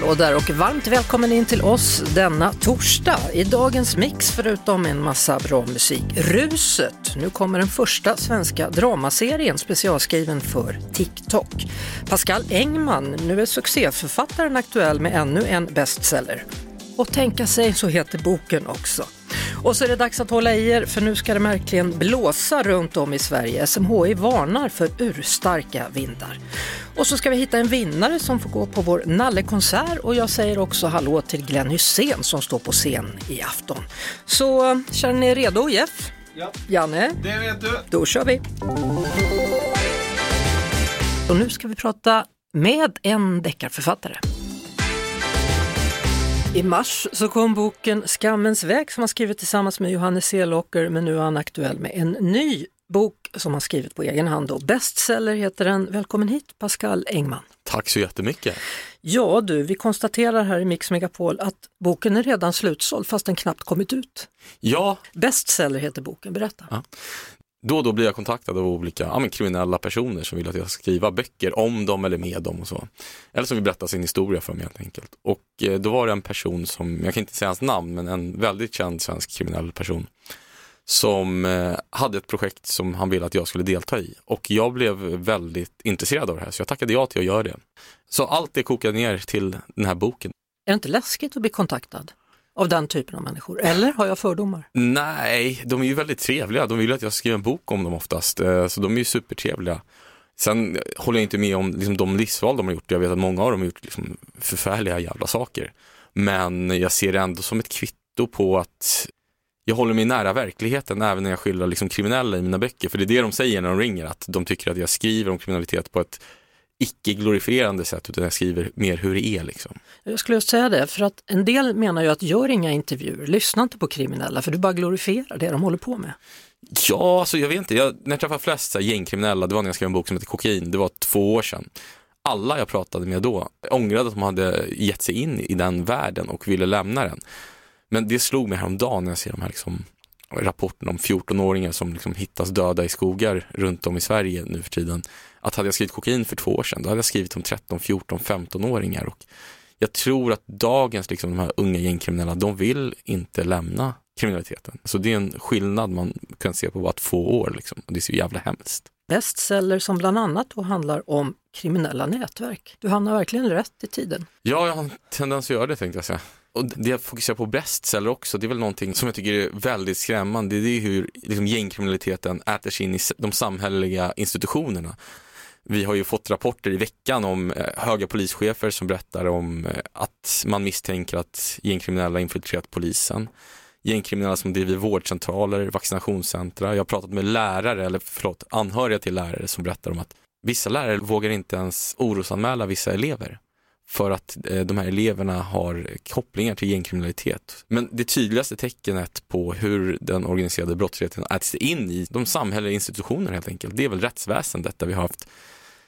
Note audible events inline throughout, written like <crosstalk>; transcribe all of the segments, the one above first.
Hallå där och varmt välkommen in till oss denna torsdag. I dagens mix, förutom en massa bra musik, Ruset. Nu kommer den första svenska dramaserien specialskriven för TikTok. Pascal Engman, nu är succéförfattaren aktuell med ännu en bestseller. Och tänka sig så heter boken också. Och så är det dags att hålla i er för nu ska det verkligen blåsa runt om i Sverige. SMHI varnar för urstarka vindar. Och så ska vi hitta en vinnare som får gå på vår nallekonsert och jag säger också hallå till Glenn Hussein som står på scen i afton. Så känner ni er redo Jeff? Ja. Janne? Det vet du. Då kör vi! Och nu ska vi prata med en deckarförfattare. I mars så kom boken Skammens väg som han skrivit tillsammans med Johannes Selåker men nu är han aktuell med en ny bok som han skrivit på egen hand. Då. Bestseller heter den. Välkommen hit Pascal Engman. Tack så jättemycket. Ja du, vi konstaterar här i Mix Megapol att boken är redan slutsåld fast den knappt kommit ut. Ja, Bestseller heter boken, berätta. Ja då och då blir jag kontaktad av olika ja, men kriminella personer som vill att jag ska skriva böcker om dem eller med dem och så. Eller som vill berätta sin historia för mig helt enkelt. Och eh, då var det en person som, jag kan inte säga hans namn, men en väldigt känd svensk kriminell person som eh, hade ett projekt som han ville att jag skulle delta i. Och jag blev väldigt intresserad av det här, så jag tackade ja till att göra det. Så allt det kokade ner till den här boken. Är det inte läskigt att bli kontaktad av den typen av människor? Eller har jag fördomar? Nej, de är ju väldigt trevliga. De vill ju att jag ska skriva en bok om dem oftast, eh, så de är ju supertrevliga. Sen håller jag inte med om liksom, de livsval de har gjort. Jag vet att många av dem har gjort liksom, förfärliga jävla saker. Men jag ser det ändå som ett kvitto på att jag håller mig nära verkligheten även när jag skildrar liksom, kriminella i mina böcker. För det är det de säger när de ringer, att de tycker att jag skriver om kriminalitet på ett icke-glorifierande sätt, utan jag skriver mer hur det är. Liksom. Jag skulle just säga det, för att en del menar ju att gör inga intervjuer, lyssna inte på kriminella för du bara glorifierar det de håller på med. Ja, alltså jag vet inte. Jag, när jag träffade flest så här, gängkriminella, det var när jag skrev en bok som heter Kokain, det var två år sedan. Alla jag pratade med då ångrade att de hade gett sig in i den världen och ville lämna den. Men det slog mig häromdagen när jag ser de här liksom, rapporterna om 14-åringar som liksom hittas döda i skogar runt om i Sverige nu för tiden. Att hade jag skrivit kokain för två år sedan, då hade jag skrivit om 13, 14, 15-åringar. Och jag tror att dagens liksom, de här unga gängkriminella, de vill inte lämna kriminaliteten. Så det är en skillnad man kan se på bara två år. Liksom. Och det är så jävla hemskt. Bestseller som bland annat då handlar om kriminella nätverk. Du hamnar verkligen rätt i tiden. Ja, jag har en tendens att göra det tänkte jag säga. Och det jag fokuserar på bestseller också, det är väl någonting som jag tycker är väldigt skrämmande. Det är hur liksom, gängkriminaliteten äter sig in i de samhälleliga institutionerna. Vi har ju fått rapporter i veckan om eh, höga polischefer som berättar om eh, att man misstänker att gängkriminella infiltrerat polisen. Gängkriminella som driver vårdcentraler, vaccinationscentra. Jag har pratat med lärare, eller förlåt, anhöriga till lärare som berättar om att vissa lärare vågar inte ens orosanmäla vissa elever för att eh, de här eleverna har kopplingar till gängkriminalitet. Men det tydligaste tecknet på hur den organiserade brottsligheten äts in i de samhälleliga institutionerna helt enkelt, det är väl rättsväsendet där vi har haft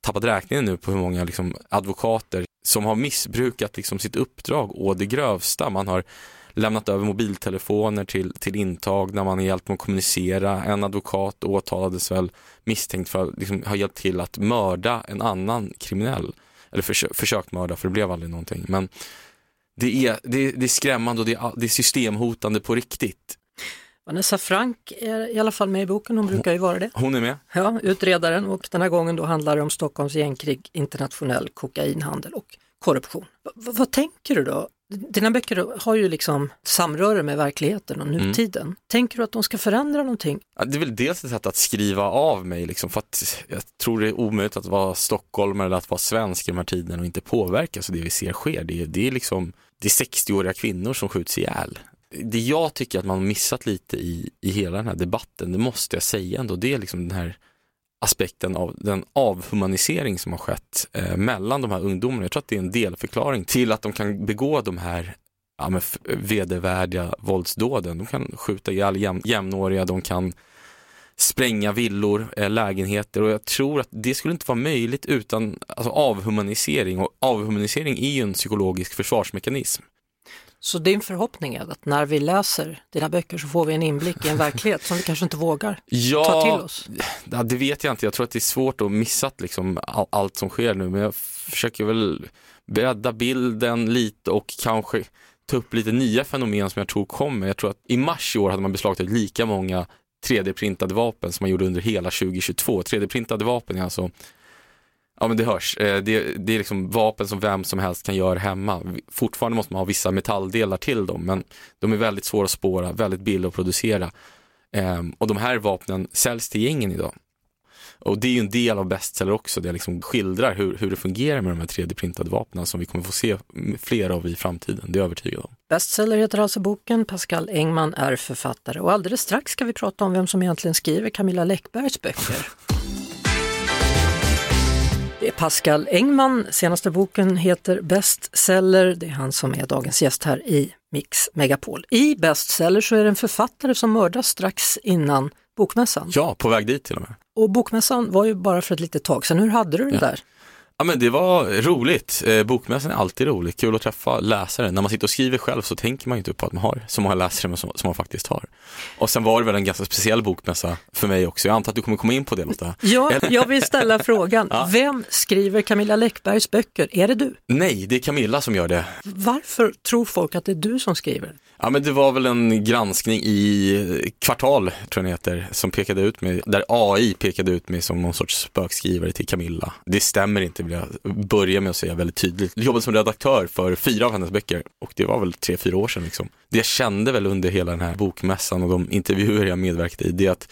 tappat räkningen nu på hur många liksom, advokater som har missbrukat liksom, sitt uppdrag å det grövsta. Man har lämnat över mobiltelefoner till, till intagna, man har hjälpt dem att kommunicera. En advokat åtalades väl misstänkt för att liksom, ha hjälpt till att mörda en annan kriminell. Eller försö försökt mörda, för det blev aldrig någonting. Men det är, det det är skrämmande och det är, det är systemhotande på riktigt. Vanessa Frank är i alla fall med i boken, hon brukar ju vara det. Hon är med. Ja, utredaren och den här gången då handlar det om Stockholms gängkrig, internationell kokainhandel och korruption. V vad tänker du då? Dina böcker har ju liksom samröre med verkligheten och nutiden. Mm. Tänker du att de ska förändra någonting? Ja, det är väl dels ett sätt att skriva av mig, liksom, för att jag tror det är omöjligt att vara stockholmare eller att vara svensk i de här tiderna och inte påverkas av det vi ser sker. Det är, det är liksom det är 60-åriga kvinnor som skjuts ihjäl. Det jag tycker att man har missat lite i, i hela den här debatten, det måste jag säga ändå, det är liksom den här aspekten av den avhumanisering som har skett eh, mellan de här ungdomarna. Jag tror att det är en delförklaring till att de kan begå de här ja, vedervärdiga våldsdåden. De kan skjuta ihjäl jäm, jämnåriga, de kan spränga villor, eh, lägenheter och jag tror att det skulle inte vara möjligt utan alltså, avhumanisering och avhumanisering är ju en psykologisk försvarsmekanism. Så din förhoppning är att när vi läser dina böcker så får vi en inblick i en verklighet som vi kanske inte vågar Ja, ta till oss? Ja, det vet jag inte. Jag tror att det är svårt att missa liksom, all, allt som sker nu, men jag försöker väl bredda bilden lite och kanske ta upp lite nya fenomen som jag tror kommer. Jag tror att i mars i år hade man beslagtagit lika många 3D-printade vapen som man gjorde under hela 2022. 3D-printade vapen är alltså Ja men det hörs. Eh, Det, det är liksom vapen som vem som helst kan göra hemma. Fortfarande måste man ha vissa metalldelar till dem men de är väldigt svåra att spåra, väldigt billiga att producera. Ehm, och de här vapnen säljs till gängen idag. Och det är ju en del av bestseller också, det liksom skildrar hur, hur det fungerar med de här 3D-printade vapnen som vi kommer få se fler av i framtiden, det är jag övertygad om. Bestseller heter alltså boken, Pascal Engman är författare och alldeles strax ska vi prata om vem som egentligen skriver Camilla Läckbergs böcker. <laughs> Det är Pascal Engman, senaste boken heter Bestseller, det är han som är dagens gäst här i Mix Megapol. I Bestseller så är det en författare som mördas strax innan bokmässan. Ja, på väg dit till och med. Och bokmässan var ju bara för ett litet tag sedan, hur hade du det Ja. där? Ja men det var roligt. Eh, bokmässan är alltid roligt, kul att träffa läsare. När man sitter och skriver själv så tänker man inte på att man har så många läsare som, som man faktiskt har. Och sen var det väl en ganska speciell bokmässa för mig också. Jag antar att du kommer komma in på det Lotta? Ja, jag vill ställa <laughs> frågan, Ja. vem skriver Camilla Läckbergs böcker? Är det du? Nej, det är Camilla som gör det. Varför tror folk att det är du som skriver? Ja men det var väl en granskning i Kvartal, tror jag den heter, som pekade ut mig, där AI pekade ut mig som någon sorts spökskrivare till Camilla. Det stämmer inte vill jag börja med att säga väldigt tydligt. Jag jobbade som redaktör för fyra av hennes böcker och det var väl tre, fyra år sedan liksom. Det jag kände väl under hela den här bokmässan och de intervjuer jag medverkade i, det är att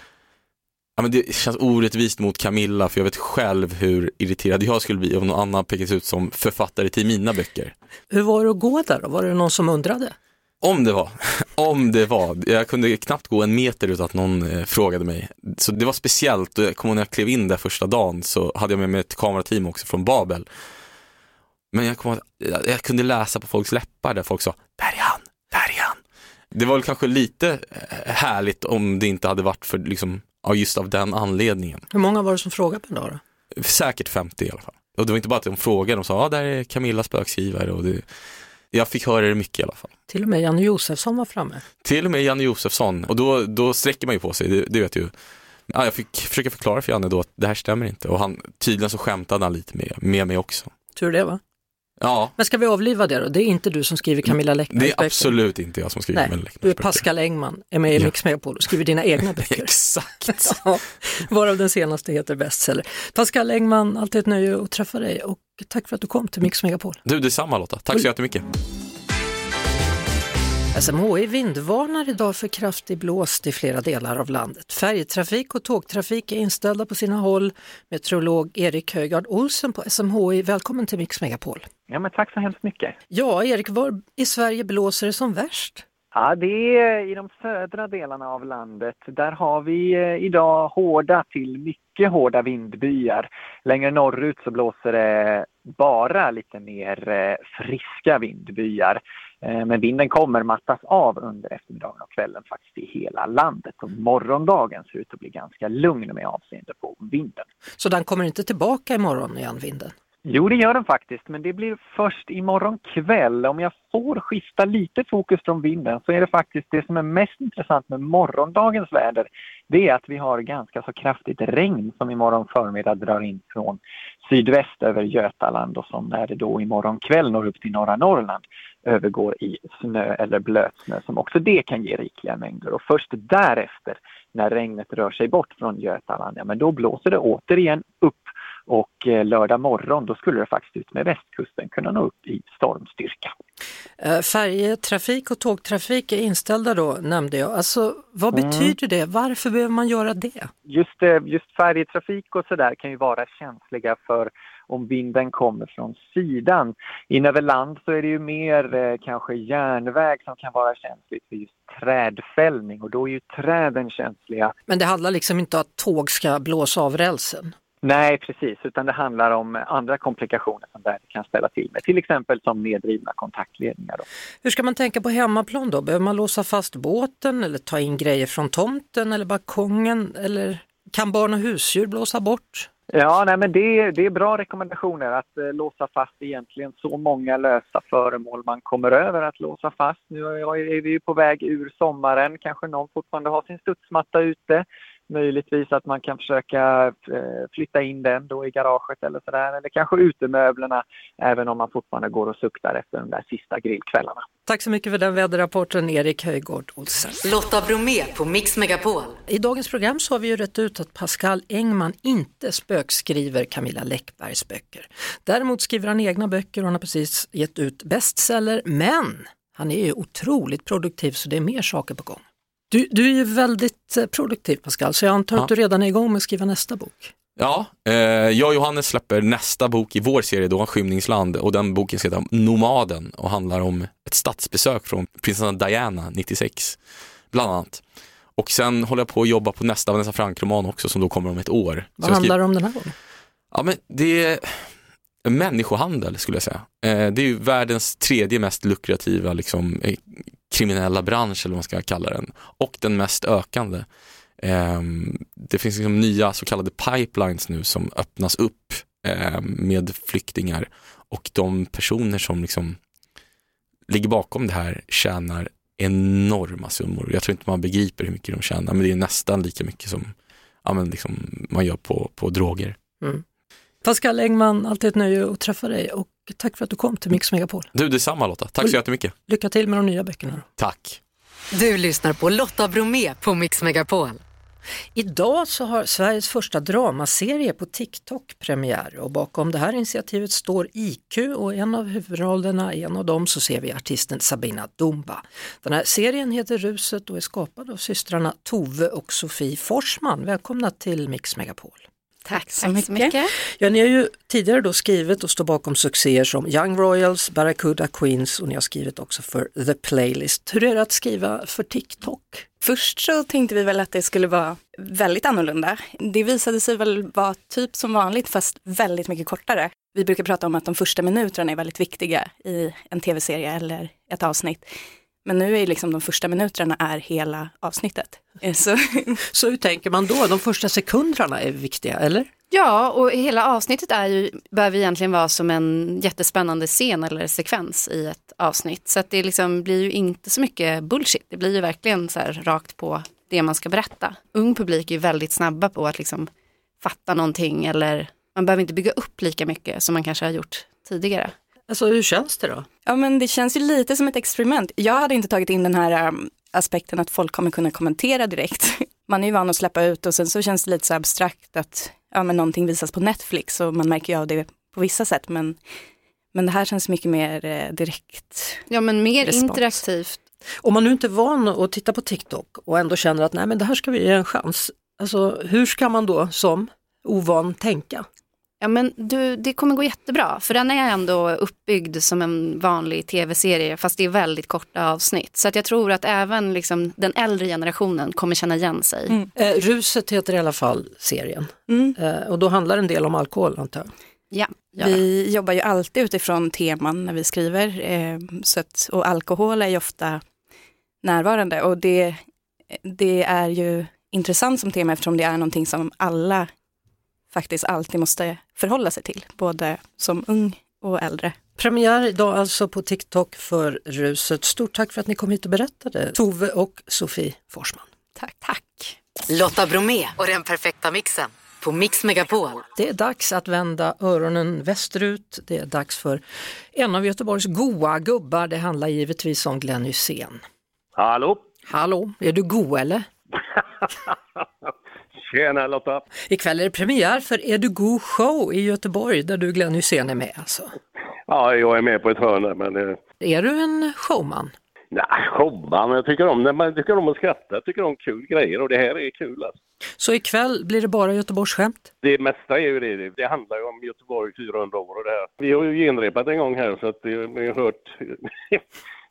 Ja, men det känns orättvist mot Camilla för jag vet själv hur irriterad jag skulle bli om någon annan pekades ut som författare till mina böcker. Hur var det att gå där då? Var det någon som undrade? Om det var, <laughs> om det var. Jag kunde knappt gå en meter utan att någon eh, frågade mig. Så det var speciellt jag kommer ihåg när jag klev in där första dagen så hade jag med mig ett kamerateam också från Babel. Men jag, kom, jag, kunde läsa på folks läppar där folk sa, där är han, där är han. Det var väl kanske lite eh, härligt om det inte hade varit för, liksom, ja, just av den anledningen. Hur många var det som frågade på en dag då? Säkert 50 i alla fall. Och det var inte bara att de frågade, de sa, ja där är Camilla spökskrivare och det, jag fick höra det mycket i alla fall. Till och med Janne Josefsson var framme. Till och med Janne Josefsson, och då, då sträcker man ju på sig, det, det vet ju. Ja, jag fick försöka förklara för Janne då att det här stämmer inte och han, tydligen så skämtade han lite med, med mig också. Tur det va? Ja, Men ska vi avliva det då? Det är inte du som skriver Camilla Läckbergs det är böcker. absolut inte jag som skriver Nej, Mel du är Läckbergs böcker. Pascal Engman, är med i. Mix Megapol och skriver dina egna <laughs> böcker. Exakt. <laughs> Ja, varav den senaste heter Bestseller. Pascal Engman, alltid ett nöje att träffa dig och tack för att du kom till Mix Megapol. Du, detsamma Lotta. Tack så jättemycket. SMHI vindvarnar idag för kraftig blåst i flera delar av landet. Färjetrafik och tågtrafik är inställda på sina håll. Meteorolog Erik Högard Olsen på SMHI, välkommen till Mix Megapol. Ja, men tack så hemskt mycket. Ja, Erik, var i Sverige blåser det som värst? Ja, det är i de södra delarna av landet. Där har vi eh, idag hårda till mycket hårda vindbyar. Längre norrut så blåser det bara lite mer eh, friska vindbyar. Eh, Men vinden kommer mattas av under eftermiddagen och kvällen faktiskt i hela landet. Och morgondagen ser ut att bli ganska lugn med avseende på vinden. Så den kommer inte tillbaka imorgon igen, vinden? Jo, det gör den faktiskt, men det blir först imorgon kväll. Om jag får skifta lite fokus från vinden så är det faktiskt det som är mest intressant med morgondagens väder. Det är att vi har ganska så kraftigt regn som imorgon förmiddag drar in från sydväst över Götaland och som när det då imorgon kväll når upp till norra Norrland övergår i snö eller blötsnö som också det kan ge rikliga mängder. Och först därefter, när regnet rör sig bort från Götaland, ja men då blåser det återigen upp och eh, lördag morgon då skulle det faktiskt ut med västkusten kunna nå upp i stormstyrka. Eh, Färjetrafik och tågtrafik är inställda då, nämnde jag. Alltså, vad Mm. betyder det? Varför behöver man göra det? Just, eh, just färjetrafik och sådär kan ju vara känsliga för om vinden kommer från sidan. In över land så är det ju mer eh, kanske järnväg som kan vara känsligt för just trädfällning och då är ju träden känsliga. Men det handlar liksom inte om att tåg ska blåsa av rälsen. Nej, precis, utan det handlar om andra komplikationer som det kan ställa till med, till exempel som nedrivna kontaktledningar. Då. Hur ska man tänka på hemmaplan då? Behöver man låsa fast båten eller ta in grejer från tomten eller balkongen? Eller kan barn och husdjur blåsa bort? Ja, nej, men det, det är bra rekommendationer att eh, låsa fast egentligen så många lösa föremål man kommer över att låsa fast. Nu är är vi ju på väg ur sommaren, kanske någon fortfarande har sin studsmatta ute. Möjligtvis att man kan försöka eh, flytta in den då i garaget eller sådär. Eller kanske utemöblerna, även om man fortfarande går och suktar efter de där sista grillkvällarna. Tack så mycket för den väderrapporten Erik Höjgård Olsen. Lotta Bromé på Mix Megapol. I dagens program så har vi ju rätt ut att Pascal Engman inte spökskriver Camilla Läckbergs böcker. Däremot skriver han egna böcker och han har precis gett ut bestseller, men han är ju otroligt produktiv så det är mer saker på gång. Du, du är ju väldigt eh, produktiv Pascal, så jag antar Ja. att du redan är igång med att skriva nästa bok. Ja, eh, jag och Johannes släpper nästa bok i vår serie då, Skymningsland, och den boken heter Nomaden och handlar om ett statsbesök från prinsessan Diana 96, bland annat. Och sen håller jag på att jobba på nästa Vanessa Frank-roman också som då kommer om ett år. Vad handlar det om den här gången? Ja, men det är människohandel skulle jag säga. Eh, det är ju världens tredje mest lukrativa liksom, eh, kriminella bransch eller vad man ska kalla den. Och den mest ökande. Ehm, det finns liksom nya så kallade pipelines nu som öppnas upp ehm, med flyktingar och de personer som liksom ligger bakom det här tjänar enorma summor. Jag tror inte man begriper hur mycket de tjänar men det är nästan lika mycket som ja, men liksom man gör på, på droger. Mm. Pascal Engman, alltid ett nöje att träffa dig och tack för att du kom till Mix Megapol. Du, detsamma Lotta. Tack så jättemycket. Lycka till med de nya böckerna. Tack. Du lyssnar på Lotta Bromé på Mix Megapol. Idag så har Sveriges första dramaserie på TikTok premiär och bakom det här initiativet står IQ och en av huvudrollerna, en av dem så ser vi artisten Sabina Dumba. Den här serien heter Ruset och är skapad av systrarna Tove och Sofie Forsman. Välkomna till Mix Megapol. Tack så mycket. Ja, ni har ju tidigare då skrivit och står bakom succéer som Young Royals, Barracuda Queens och ni har skrivit också för The Playlist. Hur är det att skriva för TikTok? Först så tänkte vi väl att det skulle vara väldigt annorlunda. Det visade sig väl vara typ som vanligt fast väldigt mycket kortare. Vi brukar prata om att de första minuterna är väldigt viktiga i en tv-serie eller ett avsnitt. Men nu är liksom de första minuterna är hela avsnittet. <laughs> Så, Så hur tänker man då? De första sekunderna är viktiga, eller? Ja, och hela avsnittet är ju, behöver egentligen vara som en jättespännande scen eller sekvens i ett avsnitt. Så att det liksom blir ju inte så mycket bullshit. Det blir ju verkligen så här rakt på det man ska berätta. Ung publik är ju väldigt snabba på att liksom fatta någonting eller man behöver inte bygga upp lika mycket som man kanske har gjort tidigare. Alltså hur känns det då? ja men det känns ju lite som ett experiment. Jag hade inte tagit in den här um, aspekten att folk kommer kunna kommentera direkt. <laughs> Man är ju van att släppa ut och sen så känns det lite så abstrakt att ja, men någonting visas på Netflix och man märker ju av det på vissa sätt men, men det här känns mycket mer eh, direkt. Ja, men mer Respons. interaktivt. Om man nu inte är van att titta på TikTok och ändå känner att nej men det här ska vi ge en chans. Alltså hur ska man då som ovan tänka? Ja men du, det kommer gå jättebra för den är ändå uppbyggd som en vanlig tv-serie fast det är väldigt korta avsnitt. Så att jag tror att även liksom, den äldre generationen kommer känna igen sig. Mm. Eh, Ruset heter i alla fall serien Mm. eh, och då handlar en del om alkohol antar jag. Ja. Vi jobbar ju alltid utifrån teman när vi skriver eh, så att, och alkohol är ju ofta närvarande och det, det är ju intressant som tema eftersom det är någonting som alla faktiskt alltid måste förhålla sig till, både som ung och äldre. Premiär idag alltså på TikTok för Ruset. Stort tack för att ni kom hit och berättade. Tove och Sofie Forsman. Tack. Tack. Lotta Bromé och den perfekta mixen på Mix Megapol. Det är dags att vända öronen västerut. Det är dags för en av Göteborgs goa gubbar. Det handlar givetvis om Glenn Hysén. Hallå? Hallå, är du go eller? <laughs> Tjena Lotta! Ikväll är det premiär för Är du god show i Göteborg där du Glenn Hysén är med alltså. Ja, jag är med på ett hörn där, men... Eh, Är du en showman? nej, showman. Jag tycker om, man tycker om att skratta. Jag tycker om kul grejer och det här är kul alltså. Så ikväll blir det bara Göteborgsskämt? Det mesta är ju det. Det handlar ju om Göteborg 400 år och det här. Vi har ju genrepat en gång här så att det, vi har hört <laughs>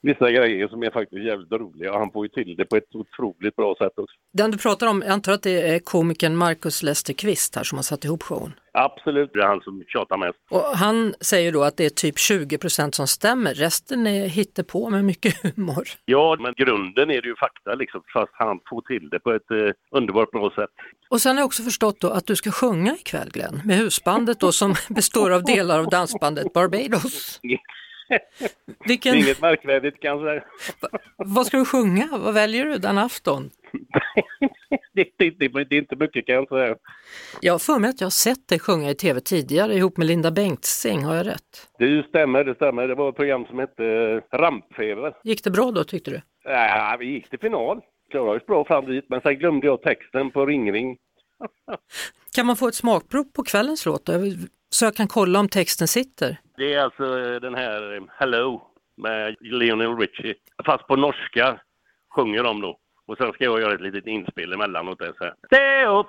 vissa grejer som är faktiskt jävligt roliga och han får ju till det på ett otroligt bra sätt också. Den du pratar om, jag antar att det är komikern Marcus Lesterqvist här som har satt ihop showen. Absolut, det är han som tjatar mest. Och han säger då att det är typ 20% som stämmer, resten är hittepå med mycket <laughs> humor. Ja, men grunden är det ju fakta liksom, fast han får till det på ett eh, underbart bra sätt. Och sen har jag också förstått då att du ska sjunga ikväll Glenn, med husbandet då som <laughs> består av delar av dansbandet Barbados. <laughs> Vilken, Inget märkvärdigt kanske. vad ska du sjunga? Vad väljer du den afton? <laughs> det, det, det, det är inte mycket kan jag säga. Jag har för mig att jag har sett dig sjunga i tv tidigare ihop med Linda Bengtzing, har jag rätt? Det stämmer, det stämmer. Det var ett program som hette eh, Rampfeber. Gick det bra då tyckte du? Ja, vi gick till final. Klarade oss bra fram dit, men sen glömde jag texten på Ring Ring. Kan man få ett smakprov på kvällens låt då? Så jag kan kolla om texten sitter? Det är alltså eh, den här eh, Hello med Lionel Richie. Fast på norska sjunger de då. Och sen ska jag göra ett litet inspel emellanåt där så här. Stay up!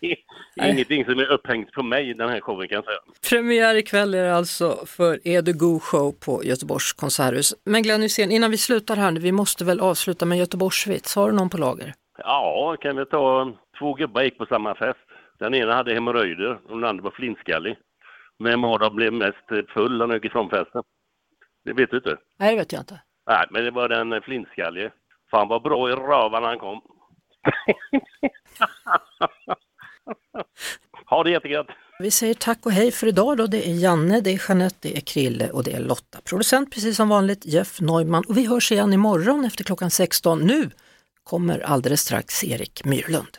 det <laughs> är ingenting som är upphängt på mig den här showen kan jag säga. Premiär ikväll är det alltså för Är du god show på Göteborgs konserthus. Men Glenn Hysén, innan vi slutar här nu, vi måste väl avsluta med Göteborgsvits. Har du någon på lager? Ja, kan vi ta två gubbar gick på samma fest. Den ena hade hemorrojder och den andra var flintskallig. Vem av dem blev mest full och gick ifrån festen? Det vet du inte? Nej, det vet jag inte. Nej, men det var den flintskallige. Fan vad bra i rövan han kom. <laughs> ha det jättegött! Vi säger tack och hej för idag då. Det är Janne, det är Jeanette, det är Krille och det är Lotta. Producent precis som vanligt Jeff Neumann och vi hörs igen imorgon efter klockan 16. Nu kommer alldeles strax Erik Myrlund.